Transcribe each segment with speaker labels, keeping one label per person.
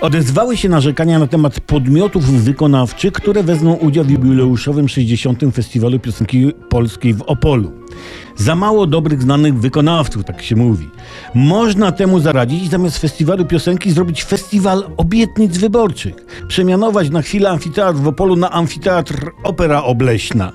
Speaker 1: Odezwały się narzekania na temat podmiotów wykonawczych, które wezmą udział w jubileuszowym 60. Festiwalu Piosenki Polskiej w Opolu. Za mało dobrych, znanych wykonawców, tak się mówi. Można temu zaradzić i zamiast festiwalu piosenki zrobić festiwal obietnic wyborczych. Przemianować na chwilę amfiteatr w Opolu na amfiteatr Opera Obleśna.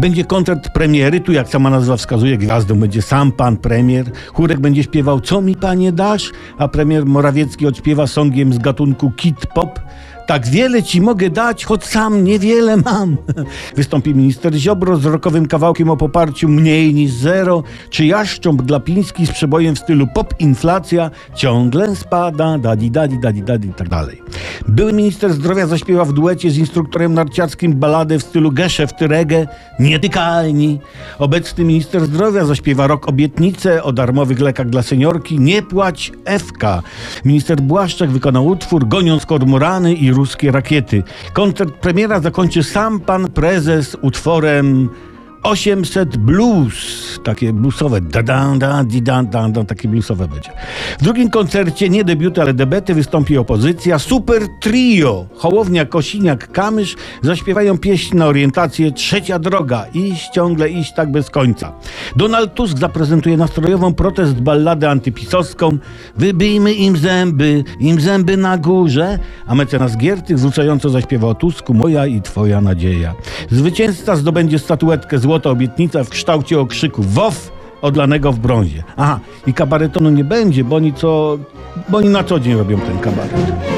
Speaker 1: Będzie koncert premiery, tu jak sama nazwa wskazuje, gwiazdą będzie sam pan premier. Chórek będzie śpiewał Co mi panie dasz? A premier Morawiecki odśpiewa songiem z gatunku kit pop. Tak wiele ci mogę dać, choć sam niewiele mam. Wystąpi minister Ziobro z rokowym kawałkiem o poparciu mniej niż zero, czy jaszcząb Glapiński z przebojem w stylu pop inflacja ciągle spada, dadi dadi dadi dadi i tak dalej. Były minister zdrowia zaśpiewa w duecie z instruktorem narciarskim baladę w stylu geszeft reggae, nietykalni. Obecny minister zdrowia zaśpiewa rok obietnicę o darmowych lekach dla seniorki, nie płać FK. Minister Błaszczak wykonał utwór goniąc kormorany i ruskie rakiety. Koncert premiera zakończy sam pan prezes utworem 800 blues, takie bluesowe, da da da di da da da, takie bluesowe będzie. W drugim koncercie, nie debiuty, ale debety, wystąpi opozycja. Super Trio, Hołownia, Kosiniak, Kamysz zaśpiewają pieśń na orientację Trzecia Droga, iść ciągle, iść tak bez końca. Donald Tusk zaprezentuje nastrojową protest balladę antypisowską Wybijmy im zęby, im zęby na górze, a mecenas Giertych zwrócająco zaśpiewa o Tusku Moja i Twoja nadzieja. Zwycięzca zdobędzie statuetkę Złota Obietnica w kształcie okrzyku WOW odlanego w brązie. Aha, i kabaretonu nie będzie, bo oni co, bo oni na co dzień robią ten kabaret.